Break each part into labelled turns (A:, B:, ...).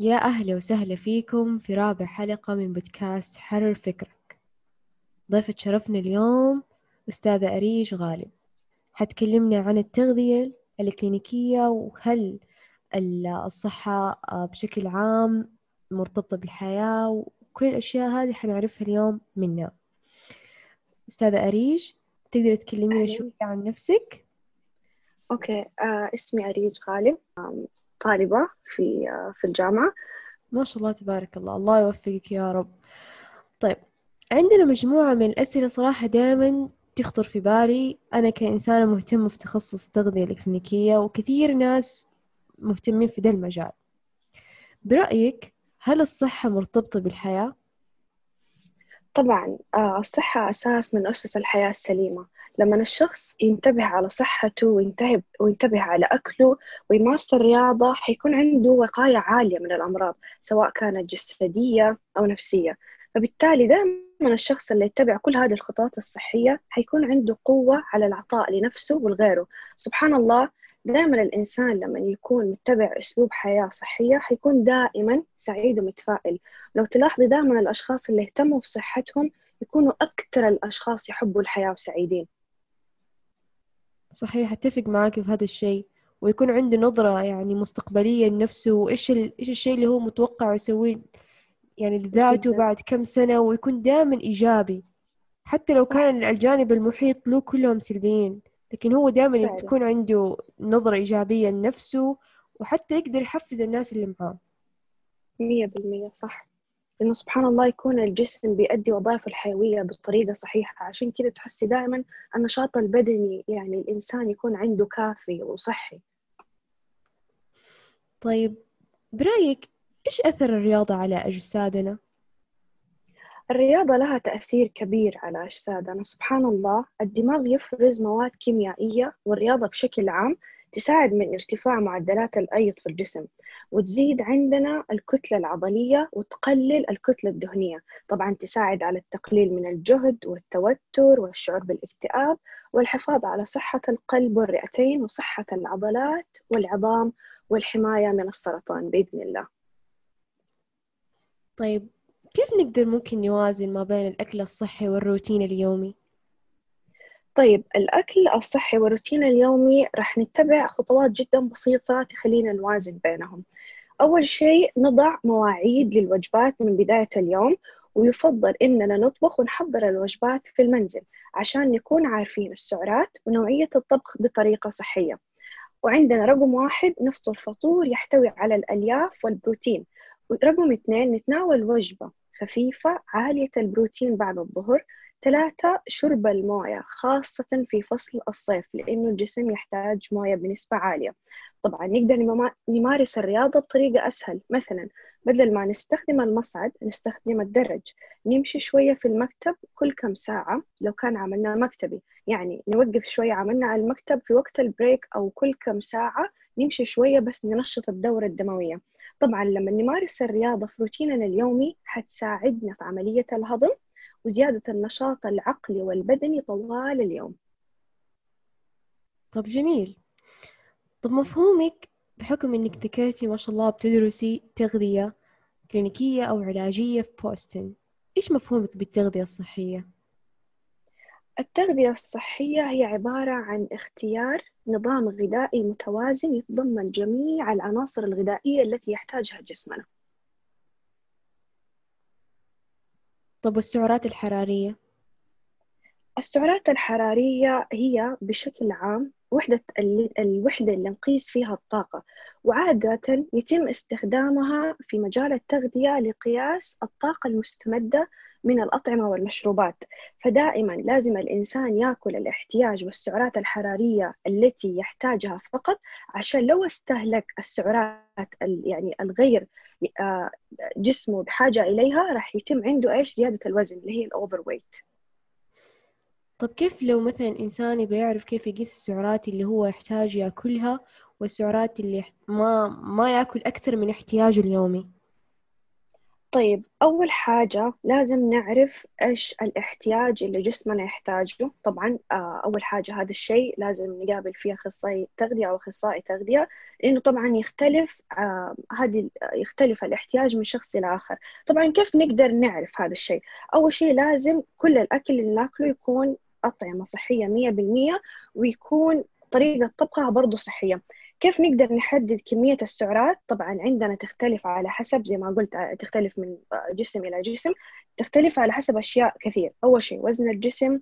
A: يا أهلا وسهلا فيكم في رابع حلقة من بودكاست حرر فكرك. ضيفة شرفنا اليوم أستاذة أريج غالب. حتكلمنا عن التغذية الكلينيكية وهل الصحة بشكل عام مرتبطة بالحياة وكل الأشياء هذه حنعرفها اليوم منها. أستاذة أريج تقدر تكلمينا شوية عن نفسك؟
B: أوكي آه اسمي أريج غالب. طالبة في في الجامعة.
A: ما شاء الله تبارك الله. الله يوفقك يا رب. طيب عندنا مجموعة من الأسئلة صراحة دائما تخطر في بالي. أنا كإنسانة مهتمة في تخصص التغذية الإكلينيكية وكثير ناس مهتمين في ده المجال. برأيك هل الصحة مرتبطة بالحياة؟
B: طبعا آه، الصحة أساس من أسس الحياة السليمة. لما الشخص ينتبه على صحته وينتبه, وينتبه على أكله ويمارس الرياضة حيكون عنده وقاية عالية من الأمراض سواء كانت جسدية أو نفسية. فبالتالي دائما الشخص اللي يتبع كل هذه الخطوات الصحية حيكون عنده قوة على العطاء لنفسه ولغيره. سبحان الله دائما الإنسان لما يكون متبع أسلوب حياة صحية حيكون دائما سعيد ومتفائل. لو تلاحظي دائما الأشخاص اللي اهتموا بصحتهم يكونوا أكثر الأشخاص يحبوا الحياة وسعيدين.
A: صحيح أتفق معاك في هذا الشيء. ويكون عنده نظرة يعني مستقبلية لنفسه وإيش ال... إيش الشيء اللي هو متوقع يسويه يعني لذاته بعد كم سنة ويكون دائما إيجابي. حتى لو صح. كان الجانب المحيط له كلهم سلبيين. لكن هو دائما تكون عنده نظرة إيجابية لنفسه وحتى يقدر يحفز الناس اللي معاه.
B: مية بالمية صح. لأنه سبحان الله يكون الجسم بيأدي وظائفه الحيوية بطريقة صحيحة. عشان كذا تحسي دائما النشاط البدني يعني الإنسان يكون عنده كافي وصحي.
A: طيب برأيك إيش أثر الرياضة على أجسادنا؟
B: الرياضة لها تأثير كبير على أجسادنا سبحان الله. الدماغ يفرز مواد كيميائية والرياضة بشكل عام تساعد من ارتفاع معدلات الأيض في الجسم وتزيد عندنا الكتلة العضلية وتقلل الكتلة الدهنية. طبعا تساعد على التقليل من الجهد والتوتر والشعور بالاكتئاب والحفاظ على صحة القلب والرئتين وصحة العضلات والعظام والحماية من السرطان بإذن الله.
A: طيب كيف نقدر ممكن نوازن ما بين الأكل الصحي والروتين اليومي؟
B: طيب الأكل الصحي والروتين اليومي راح نتبع خطوات جدا بسيطة تخلينا نوازن بينهم. أول شيء نضع مواعيد للوجبات من بداية اليوم ويفضل إننا نطبخ ونحضر الوجبات في المنزل عشان نكون عارفين السعرات ونوعية الطبخ بطريقة صحية. وعندنا رقم واحد نفطر فطور يحتوي على الألياف والبروتين. ورقم اثنين نتناول وجبة. خفيفة عالية البروتين بعد الظهر. ثلاثة شرب الموية خاصة في فصل الصيف لأنه الجسم يحتاج موية بنسبة عالية. طبعا نقدر نمارس الرياضة بطريقة أسهل. مثلا بدل ما نستخدم المصعد نستخدم الدرج. نمشي شوية في المكتب كل كم ساعة لو كان عملنا مكتبي. يعني نوقف شوية عملنا على المكتب في وقت البريك أو كل كم ساعة نمشي شوية بس ننشط الدورة الدموية. طبعا لما نمارس الرياضة في روتيننا اليومي حتساعدنا في عملية الهضم وزيادة النشاط العقلي والبدني طوال اليوم
A: طب جميل طب مفهومك بحكم إنك ذكرتي ما شاء الله بتدرسي تغذية كلينيكية أو علاجية في بوستن إيش مفهومك بالتغذية الصحية؟
B: التغذية الصحية هي عبارة عن اختيار نظام غذائي متوازن يتضمن جميع العناصر الغذائية التي يحتاجها جسمنا
A: طب والسعرات الحرارية؟
B: السعرات الحرارية هي بشكل عام وحدة الوحدة اللي نقيس فيها الطاقة وعادة يتم استخدامها في مجال التغذية لقياس الطاقة المستمدة من الأطعمة والمشروبات. فدائما لازم الإنسان يأكل الاحتياج والسعرات الحرارية التي يحتاجها فقط عشان لو استهلك السعرات يعني الغير آه، جسمه بحاجة إليها راح يتم عنده إيش؟ زيادة الوزن اللي هي الأوفر ويت
A: طب كيف لو مثلا إنسان يبغى يعرف كيف يقيس السعرات اللي هو يحتاج يأكلها والسعرات اللي ما ما يأكل أكثر من احتياجه اليومي؟
B: طيب أول حاجة لازم نعرف إيش الاحتياج اللي جسمنا يحتاجه. طبعا آه، أول حاجة هذا الشيء لازم نقابل فيه أخصائي تغذية أو أخصائي تغذية لأنه طبعا يختلف آه، هذه يختلف الاحتياج من شخص إلى آخر. طبعا كيف نقدر نعرف هذا الشيء؟ أول شيء لازم كل الأكل اللي ناكله يكون أطعمة صحية مية بالمية ويكون طريقة طبخها برضو صحية. كيف نقدر نحدد كمية السعرات؟ طبعا عندنا تختلف على حسب زي ما قلت تختلف من جسم إلى جسم. تختلف على حسب أشياء كثير. أول شيء وزن الجسم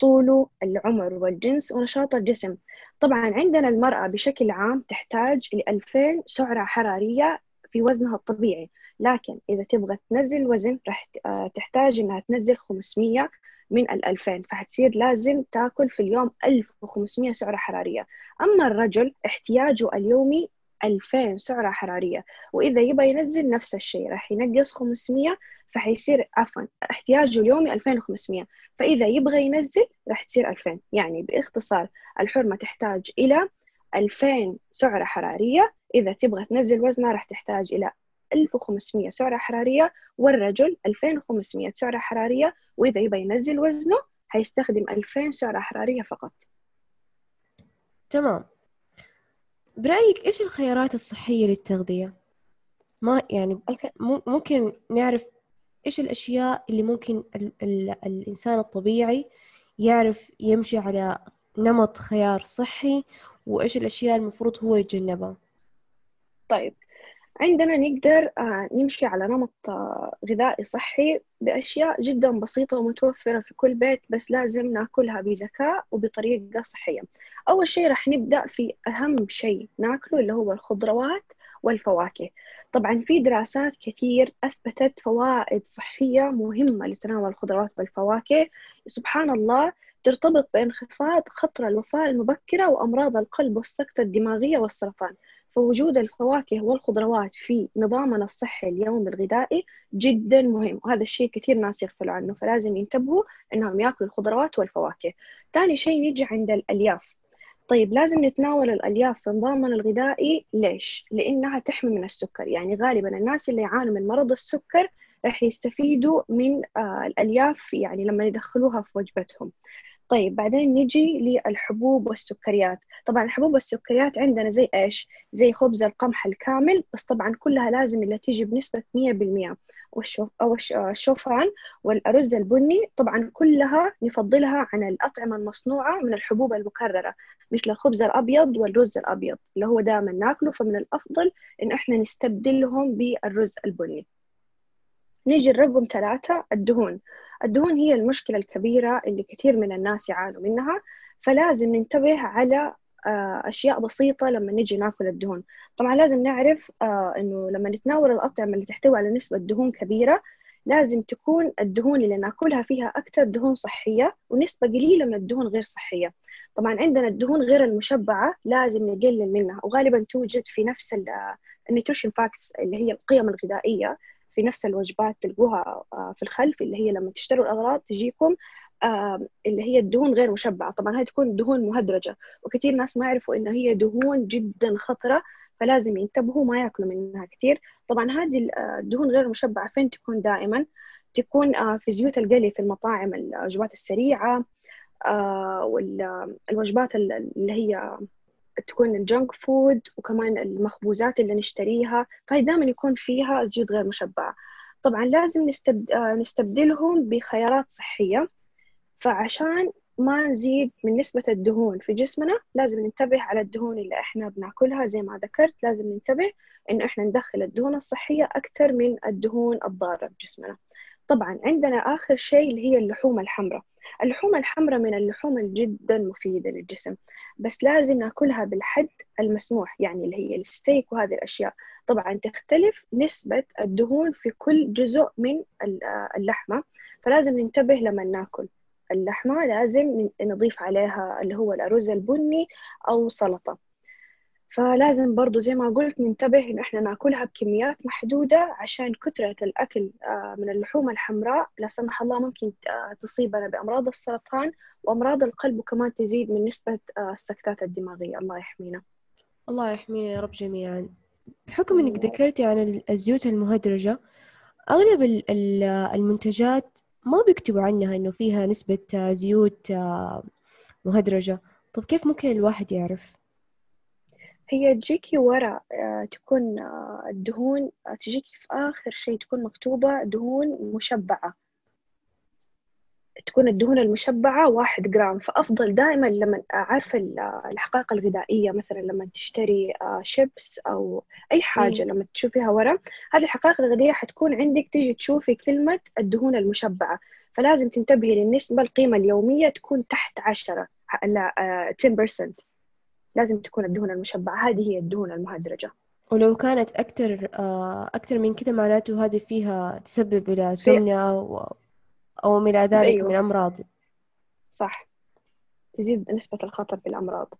B: طوله العمر والجنس ونشاط الجسم. طبعا عندنا المرأة بشكل عام تحتاج ل 2000 سعرة حرارية في وزنها الطبيعي. لكن إذا تبغى تنزل وزن راح تحتاج إنها تنزل 500 من ال 2000 فحتصير لازم تاكل في اليوم 1500 سعرة حرارية. أما الرجل احتياجه اليومي 2000 سعرة حرارية وإذا يبغى ينزل نفس الشيء راح ينقص 500 فحيصير عفوا احتياجه اليومي 2500 فإذا يبغى ينزل راح تصير 2000 يعني باختصار الحرمة تحتاج إلى 2000 سعرة حرارية إذا تبغى تنزل وزنها راح تحتاج إلى 1500 سعرة حرارية والرجل 2500 سعرة حرارية وإذا يبغى ينزل وزنه حيستخدم 2000 سعرة حرارية فقط.
A: تمام. برأيك إيش الخيارات الصحية للتغذية؟ ما يعني ممكن نعرف إيش الأشياء اللي ممكن ال ال الإنسان الطبيعي يعرف يمشي على نمط خيار صحي وإيش الأشياء المفروض هو يتجنبها؟
B: طيب. عندنا نقدر آه، نمشي على نمط آه، غذائي صحي بأشياء جدا بسيطة ومتوفرة في كل بيت بس لازم نأكلها بذكاء وبطريقة صحية. أول شيء راح نبدأ في أهم شيء ناكله اللي هو الخضروات والفواكه. طبعا في دراسات كثير أثبتت فوائد صحية مهمة لتناول الخضروات والفواكه. سبحان الله ترتبط بانخفاض خطر الوفاة المبكرة وأمراض القلب والسكتة الدماغية والسرطان. فوجود الفواكه والخضروات في نظامنا الصحي اليومي الغذائي جدا مهم وهذا الشيء كثير ناس يغفلوا عنه فلازم ينتبهوا إنهم يأكلوا الخضروات والفواكه. ثاني شيء نيجي عند الألياف. طيب لازم نتناول الألياف في نظامنا الغذائي ليش؟ لأنها تحمي من السكر. يعني غالبا الناس اللي يعانوا من مرض السكر راح يستفيدوا من آه الألياف يعني لما يدخلوها في وجبتهم. طيب بعدين نجي للحبوب والسكريات. طبعا الحبوب والسكريات عندنا زي إيش؟ زي خبز القمح الكامل بس طبعا كلها لازم اللي تيجي بنسبة 100% والشوف أو الشوفان والأرز البني طبعا كلها نفضلها عن الأطعمة المصنوعة من الحبوب المكررة مثل الخبز الأبيض والرز الأبيض اللي هو دائما ناكله. فمن الأفضل إن إحنا نستبدلهم بالرز البني. نيجي الرقم ثلاثة الدهون. الدهون هي المشكلة الكبيرة اللي كثير من الناس يعانوا منها فلازم ننتبه على آه، أشياء بسيطة لما نجي ناكل الدهون. طبعا لازم نعرف آه، إنه لما نتناول الأطعمة اللي تحتوي على نسبة دهون كبيرة لازم تكون الدهون اللي ناكلها فيها أكثر دهون صحية ونسبة قليلة من الدهون غير صحية. طبعا عندنا الدهون غير المشبعة لازم نقلل منها وغالبا توجد في نفس ال nutrition facts اللي هي القيم الغذائية. في نفس الوجبات تلقوها آه، في الخلف اللي هي لما تشتروا الأغراض تجيكم آه، اللي هي الدهون غير مشبعة. طبعا هاي تكون دهون مهدرجة. وكثير ناس ما يعرفوا إن هي دهون جدا خطرة فلازم ينتبهوا ما يأكلوا منها كثير. طبعا هذه آه، الدهون غير المشبعة فين تكون دائما؟ تكون في زيوت القلي في المطاعم الوجبات السريعة والوجبات اللي هي تكون الجنك فود وكمان المخبوزات اللي نشتريها فهي دائما يكون فيها زيوت غير مشبعة. طبعا لازم نستبد... آه، نستبدلهم بخيارات صحية. فعشان ما نزيد من نسبة الدهون في جسمنا لازم ننتبه على الدهون اللي إحنا بناكلها. زي ما ذكرت لازم ننتبه انه إحنا ندخل الدهون الصحية أكثر من الدهون الضارة في جسمنا. طبعا عندنا آخر شيء اللي هي اللحوم الحمراء. اللحوم الحمراء من اللحوم الجدا مفيدة للجسم بس لازم نأكلها بالحد المسموح يعني اللي هي الستيك وهذه الأشياء. طبعا تختلف نسبة الدهون في كل جزء من اللحمة فلازم ننتبه لما نأكل اللحمة لازم نضيف عليها اللي هو الأرز البني أو سلطة. فلازم برضو زي ما قلت ننتبه إن إحنا نأكلها بكميات محدودة عشان كثرة الأكل آه، من اللحوم الحمراء لا سمح الله ممكن آه، تصيبنا بأمراض السرطان وأمراض القلب وكمان تزيد من نسبة آه، السكتات الدماغية. الله يحمينا.
A: الله يحمينا يا رب جميعا. بحكم إنك ذكرتي عن الزيوت المهدرجة أغلب المنتجات ما بيكتبوا عنها إنه فيها نسبة زيوت مهدرجة. طب كيف ممكن الواحد يعرف؟
B: هي تجيكي ورا آه، تكون آه، الدهون آه، تجيكي في آخر شيء تكون مكتوبة دهون مشبعة. تكون الدهون المشبعة واحد جرام. فأفضل دائما لما عارفة الحقائق الغذائية مثلا لما تشتري شيبس أو أي حاجة لما تشوفيها ورا هذه الحقائق الغذائية حتكون عندك تيجي تشوفي كلمة الدهون المشبعة. فلازم تنتبهي للنسبة القيمة اليومية تكون تحت عشرة لا 10% لازم تكون الدهون المشبعة. هذه هي الدهون المهدرجة.
A: ولو كانت أكتر أكتر من كده معناته هذه فيها تسبب إلى سمنة أو أو من ذلك أيوة. من أمراض.
B: صح. تزيد نسبة الخطر بالأمراض.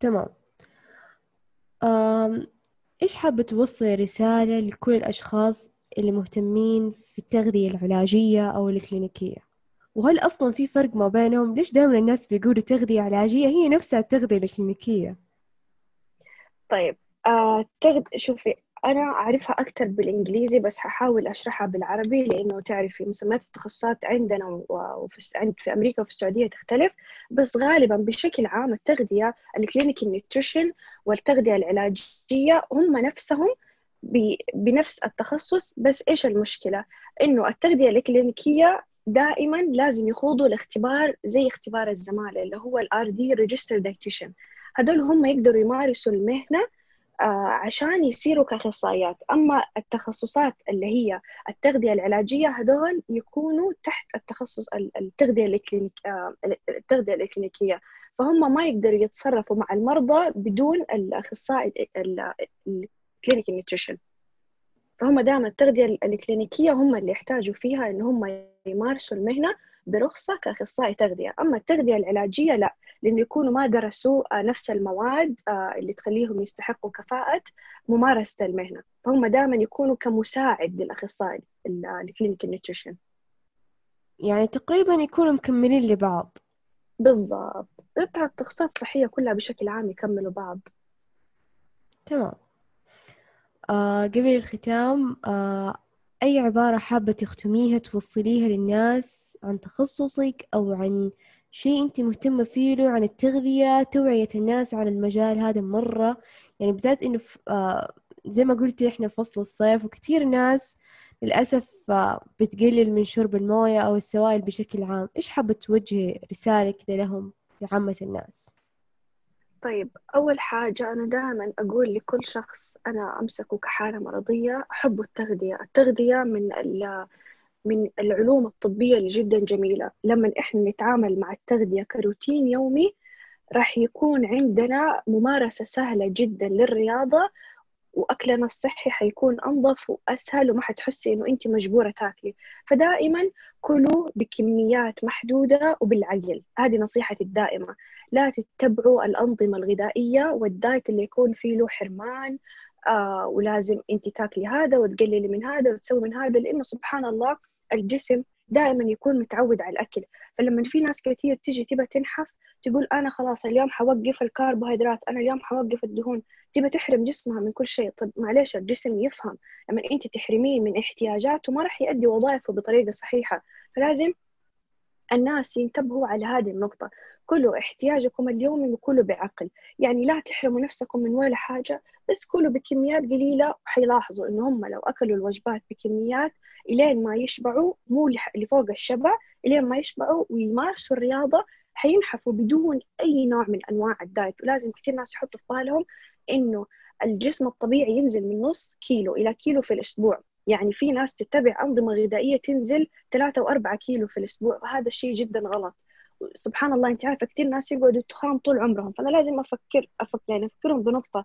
A: تمام. إيش حابة توصي رسالة لكل الأشخاص اللي مهتمين في التغذية العلاجية أو الكلينيكية؟ وهل أصلا في فرق ما بينهم ليش دائما الناس بيقولوا تغذية علاجية هي نفسها التغذية الكلينيكية
B: طيب آه. شوفي أنا أعرفها أكثر بالإنجليزي بس ححاول أشرحها بالعربي لأنه تعرفي مسميات التخصصات عندنا وفي عند في أمريكا وفي السعودية تختلف بس غالبا بشكل عام التغذية ال clinical nutrition والتغذية العلاجية هم نفسهم بنفس التخصص بس إيش المشكلة؟ إنه التغذية الكلينيكية دائما لازم يخوضوا الاختبار زي اختبار الزمالة اللي هو ال RD registered dietitian هدول هم يقدروا يمارسوا المهنة آه عشان يصيروا كأخصائيات. أما التخصصات اللي هي التغذية العلاجية هدول يكونوا تحت التخصص التغذية الكلينيك آه التغذية الإكلينيكية فهم ما يقدروا يتصرفوا مع المرضى بدون الأخصائي ال clinical nutrition فهم دائما التغذية الكلينيكية هم اللي يحتاجوا فيها إن هم يمارسوا المهنة برخصة كأخصائي تغذية. أما التغذية العلاجية لا لأنه يكونوا ما درسوا آه، نفس المواد آه، اللي تخليهم يستحقوا كفاءة ممارسة المهنة. فهم دائما يكونوا كمساعد للأخصائي الكلينيك نيوتريشن.
A: يعني تقريبا يكونوا مكملين لبعض.
B: بالضبط. التخصصات الصحية كلها بشكل عام يكملوا بعض.
A: تمام. آه قبل الختام آه أي عبارة حابة تختميها توصليها للناس عن تخصصك أو عن شيء أنت مهتمة فيه له عن التغذية توعية الناس عن المجال هذا مرة. يعني بالذات إنه آه زي ما قلتي إحنا في فصل الصيف وكثير ناس للأسف بتقلل من شرب الموية أو السوائل بشكل عام. إيش حابة توجهي رسالة كذا لهم لعامة الناس؟
B: طيب أول حاجة أنا دائما أقول لكل شخص أنا أمسكه كحالة مرضية أحب التغذية. التغذية من من العلوم الطبية اللي جدا جميلة. لما إحنا نتعامل مع التغذية كروتين يومي راح يكون عندنا ممارسة سهلة جدا للرياضة واكلنا الصحي حيكون أنظف وأسهل وما حتحسي إنه انت مجبورة تاكلي. فدائما كلوا بكميات محدودة وبالعقل هذه نصيحتي الدائمة. لا تتبعوا الأنظمة الغذائية والدايت اللي يكون فيه له حرمان آه ولازم انت تاكلي هذا وتقللي من هذا وتسوي من هذا لأنه سبحان الله الجسم دائما يكون متعود على الأكل. فلما في ناس كثير تيجي تبى تنحف تقول أنا خلاص اليوم حوقف الكربوهيدرات أنا اليوم حوقف الدهون. تبى تحرم جسمها من كل شيء. طب معلش الجسم يفهم. لما أنت تحرميه من احتياجاته ما راح يؤدي وظائفه بطريقة صحيحة. فلازم الناس ينتبهوا على هذه النقطة. كلوا احتياجكم اليومي وكلوا بعقل. يعني لا تحرموا نفسكم من ولا حاجة بس كلوا بكميات قليلة. وحيلاحظوا إن هم لو أكلوا الوجبات بكميات إلين ما يشبعوا مو لفوق الشبع إلين ما يشبعوا ويمارسوا الرياضة حينحفوا بدون أي نوع من أنواع الدايت. ولازم كثير ناس يحطوا في بالهم إنه الجسم الطبيعي ينزل من نص كيلو إلى كيلو في الأسبوع. يعني في ناس تتبع أنظمة غذائية تنزل ثلاثة وأربعة كيلو في الأسبوع وهذا الشيء جدا غلط. سبحان الله أنت عارفة كثير ناس يقعدوا تخان طول عمرهم فأنا لازم أفكر أفكر يعني أفكرهم بنقطة.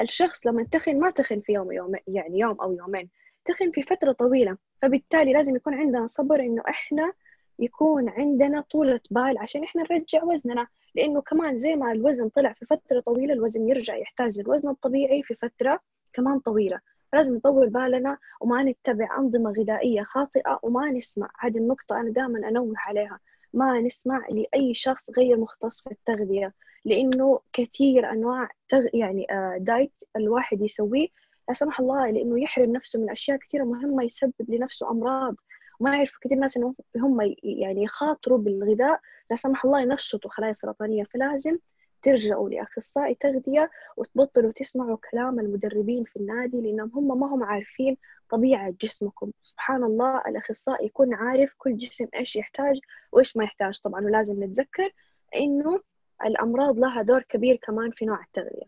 B: الشخص لما تخن ما تخن في يوم يوم يعني يوم أو يومين تخن في فترة طويلة. فبالتالي لازم يكون عندنا صبر إنه إحنا يكون عندنا طولة بال عشان إحنا نرجع وزننا. لأنه كمان زي ما الوزن طلع في فترة طويلة الوزن يرجع يحتاج للوزن الطبيعي في فترة كمان طويلة. لازم نطول بالنا وما نتبع أنظمة غذائية خاطئة وما نسمع. هذه النقطة أنا دائما أنوه عليها. ما نسمع لأي شخص غير مختص في التغذية لأنه كثير أنواع تغ... يعني دايت الواحد يسويه. لا سمح الله لأنه يحرم نفسه من أشياء كثيرة مهمة يسبب لنفسه أمراض. وما يعرفوا كثير ناس إنه هم يعني يخاطروا بالغذاء. لا سمح الله ينشطوا خلايا سرطانية فلازم ترجعوا لأخصائي تغذية وتبطلوا تسمعوا كلام المدربين في النادي لأنهم هم ما هم عارفين طبيعة جسمكم. سبحان الله الأخصائي يكون عارف كل جسم إيش يحتاج وإيش ما يحتاج طبعا. ولازم نتذكر إنه الأمراض لها دور كبير كمان في نوع التغذية.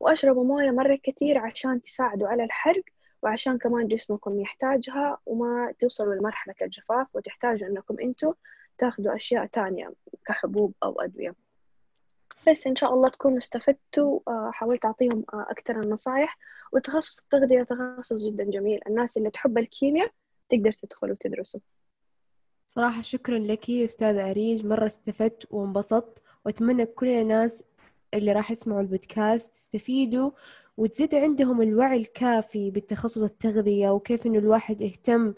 B: وأشربوا موية مرة كتير عشان تساعدوا على الحرق وعشان كمان جسمكم يحتاجها وما توصلوا لمرحلة الجفاف وتحتاجوا إنكم أنتوا تاخدوا أشياء تانية كحبوب أو أدوية. بس إن شاء الله تكونوا استفدتوا آه، حاولت أعطيهم آه، أكثر النصائح وتخصص التغذية تخصص جدا جميل. الناس اللي تحب الكيمياء تقدر تدخل وتدرسه.
A: صراحة شكرا لك أستاذة أريج. مرة استفدت وانبسطت. وأتمنى كل الناس اللي راح يسمعوا البودكاست يستفيدوا وتزيد عندهم الوعي الكافي بالتخصص التغذية وكيف إنه الواحد يهتم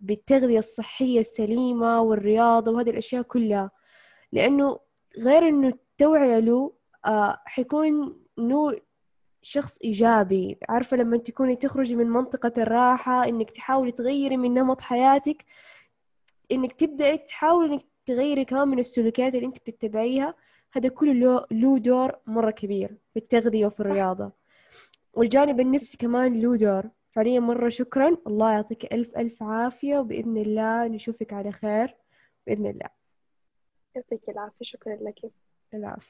A: بالتغذية الصحية السليمة والرياضة وهذه الأشياء كلها. لأنه غير إنه التوعية له آه حيكون إنه شخص إيجابي. عارفة لما تكوني تخرجي من منطقة الراحة إنك تحاولي تغيري من نمط حياتك إنك تبدأي تحاولي إنك تغيري كمان من السلوكيات اللي أنت بتتبعيها. هذا كله له دور مرة كبير في التغذية وفي الرياضة. والجانب النفسي كمان له دور. فعليا مرة شكرا. الله يعطيك ألف ألف عافية وبإذن الله نشوفك على خير. بإذن الله.
B: يعطيك العافية. شكرا لك.
A: enough.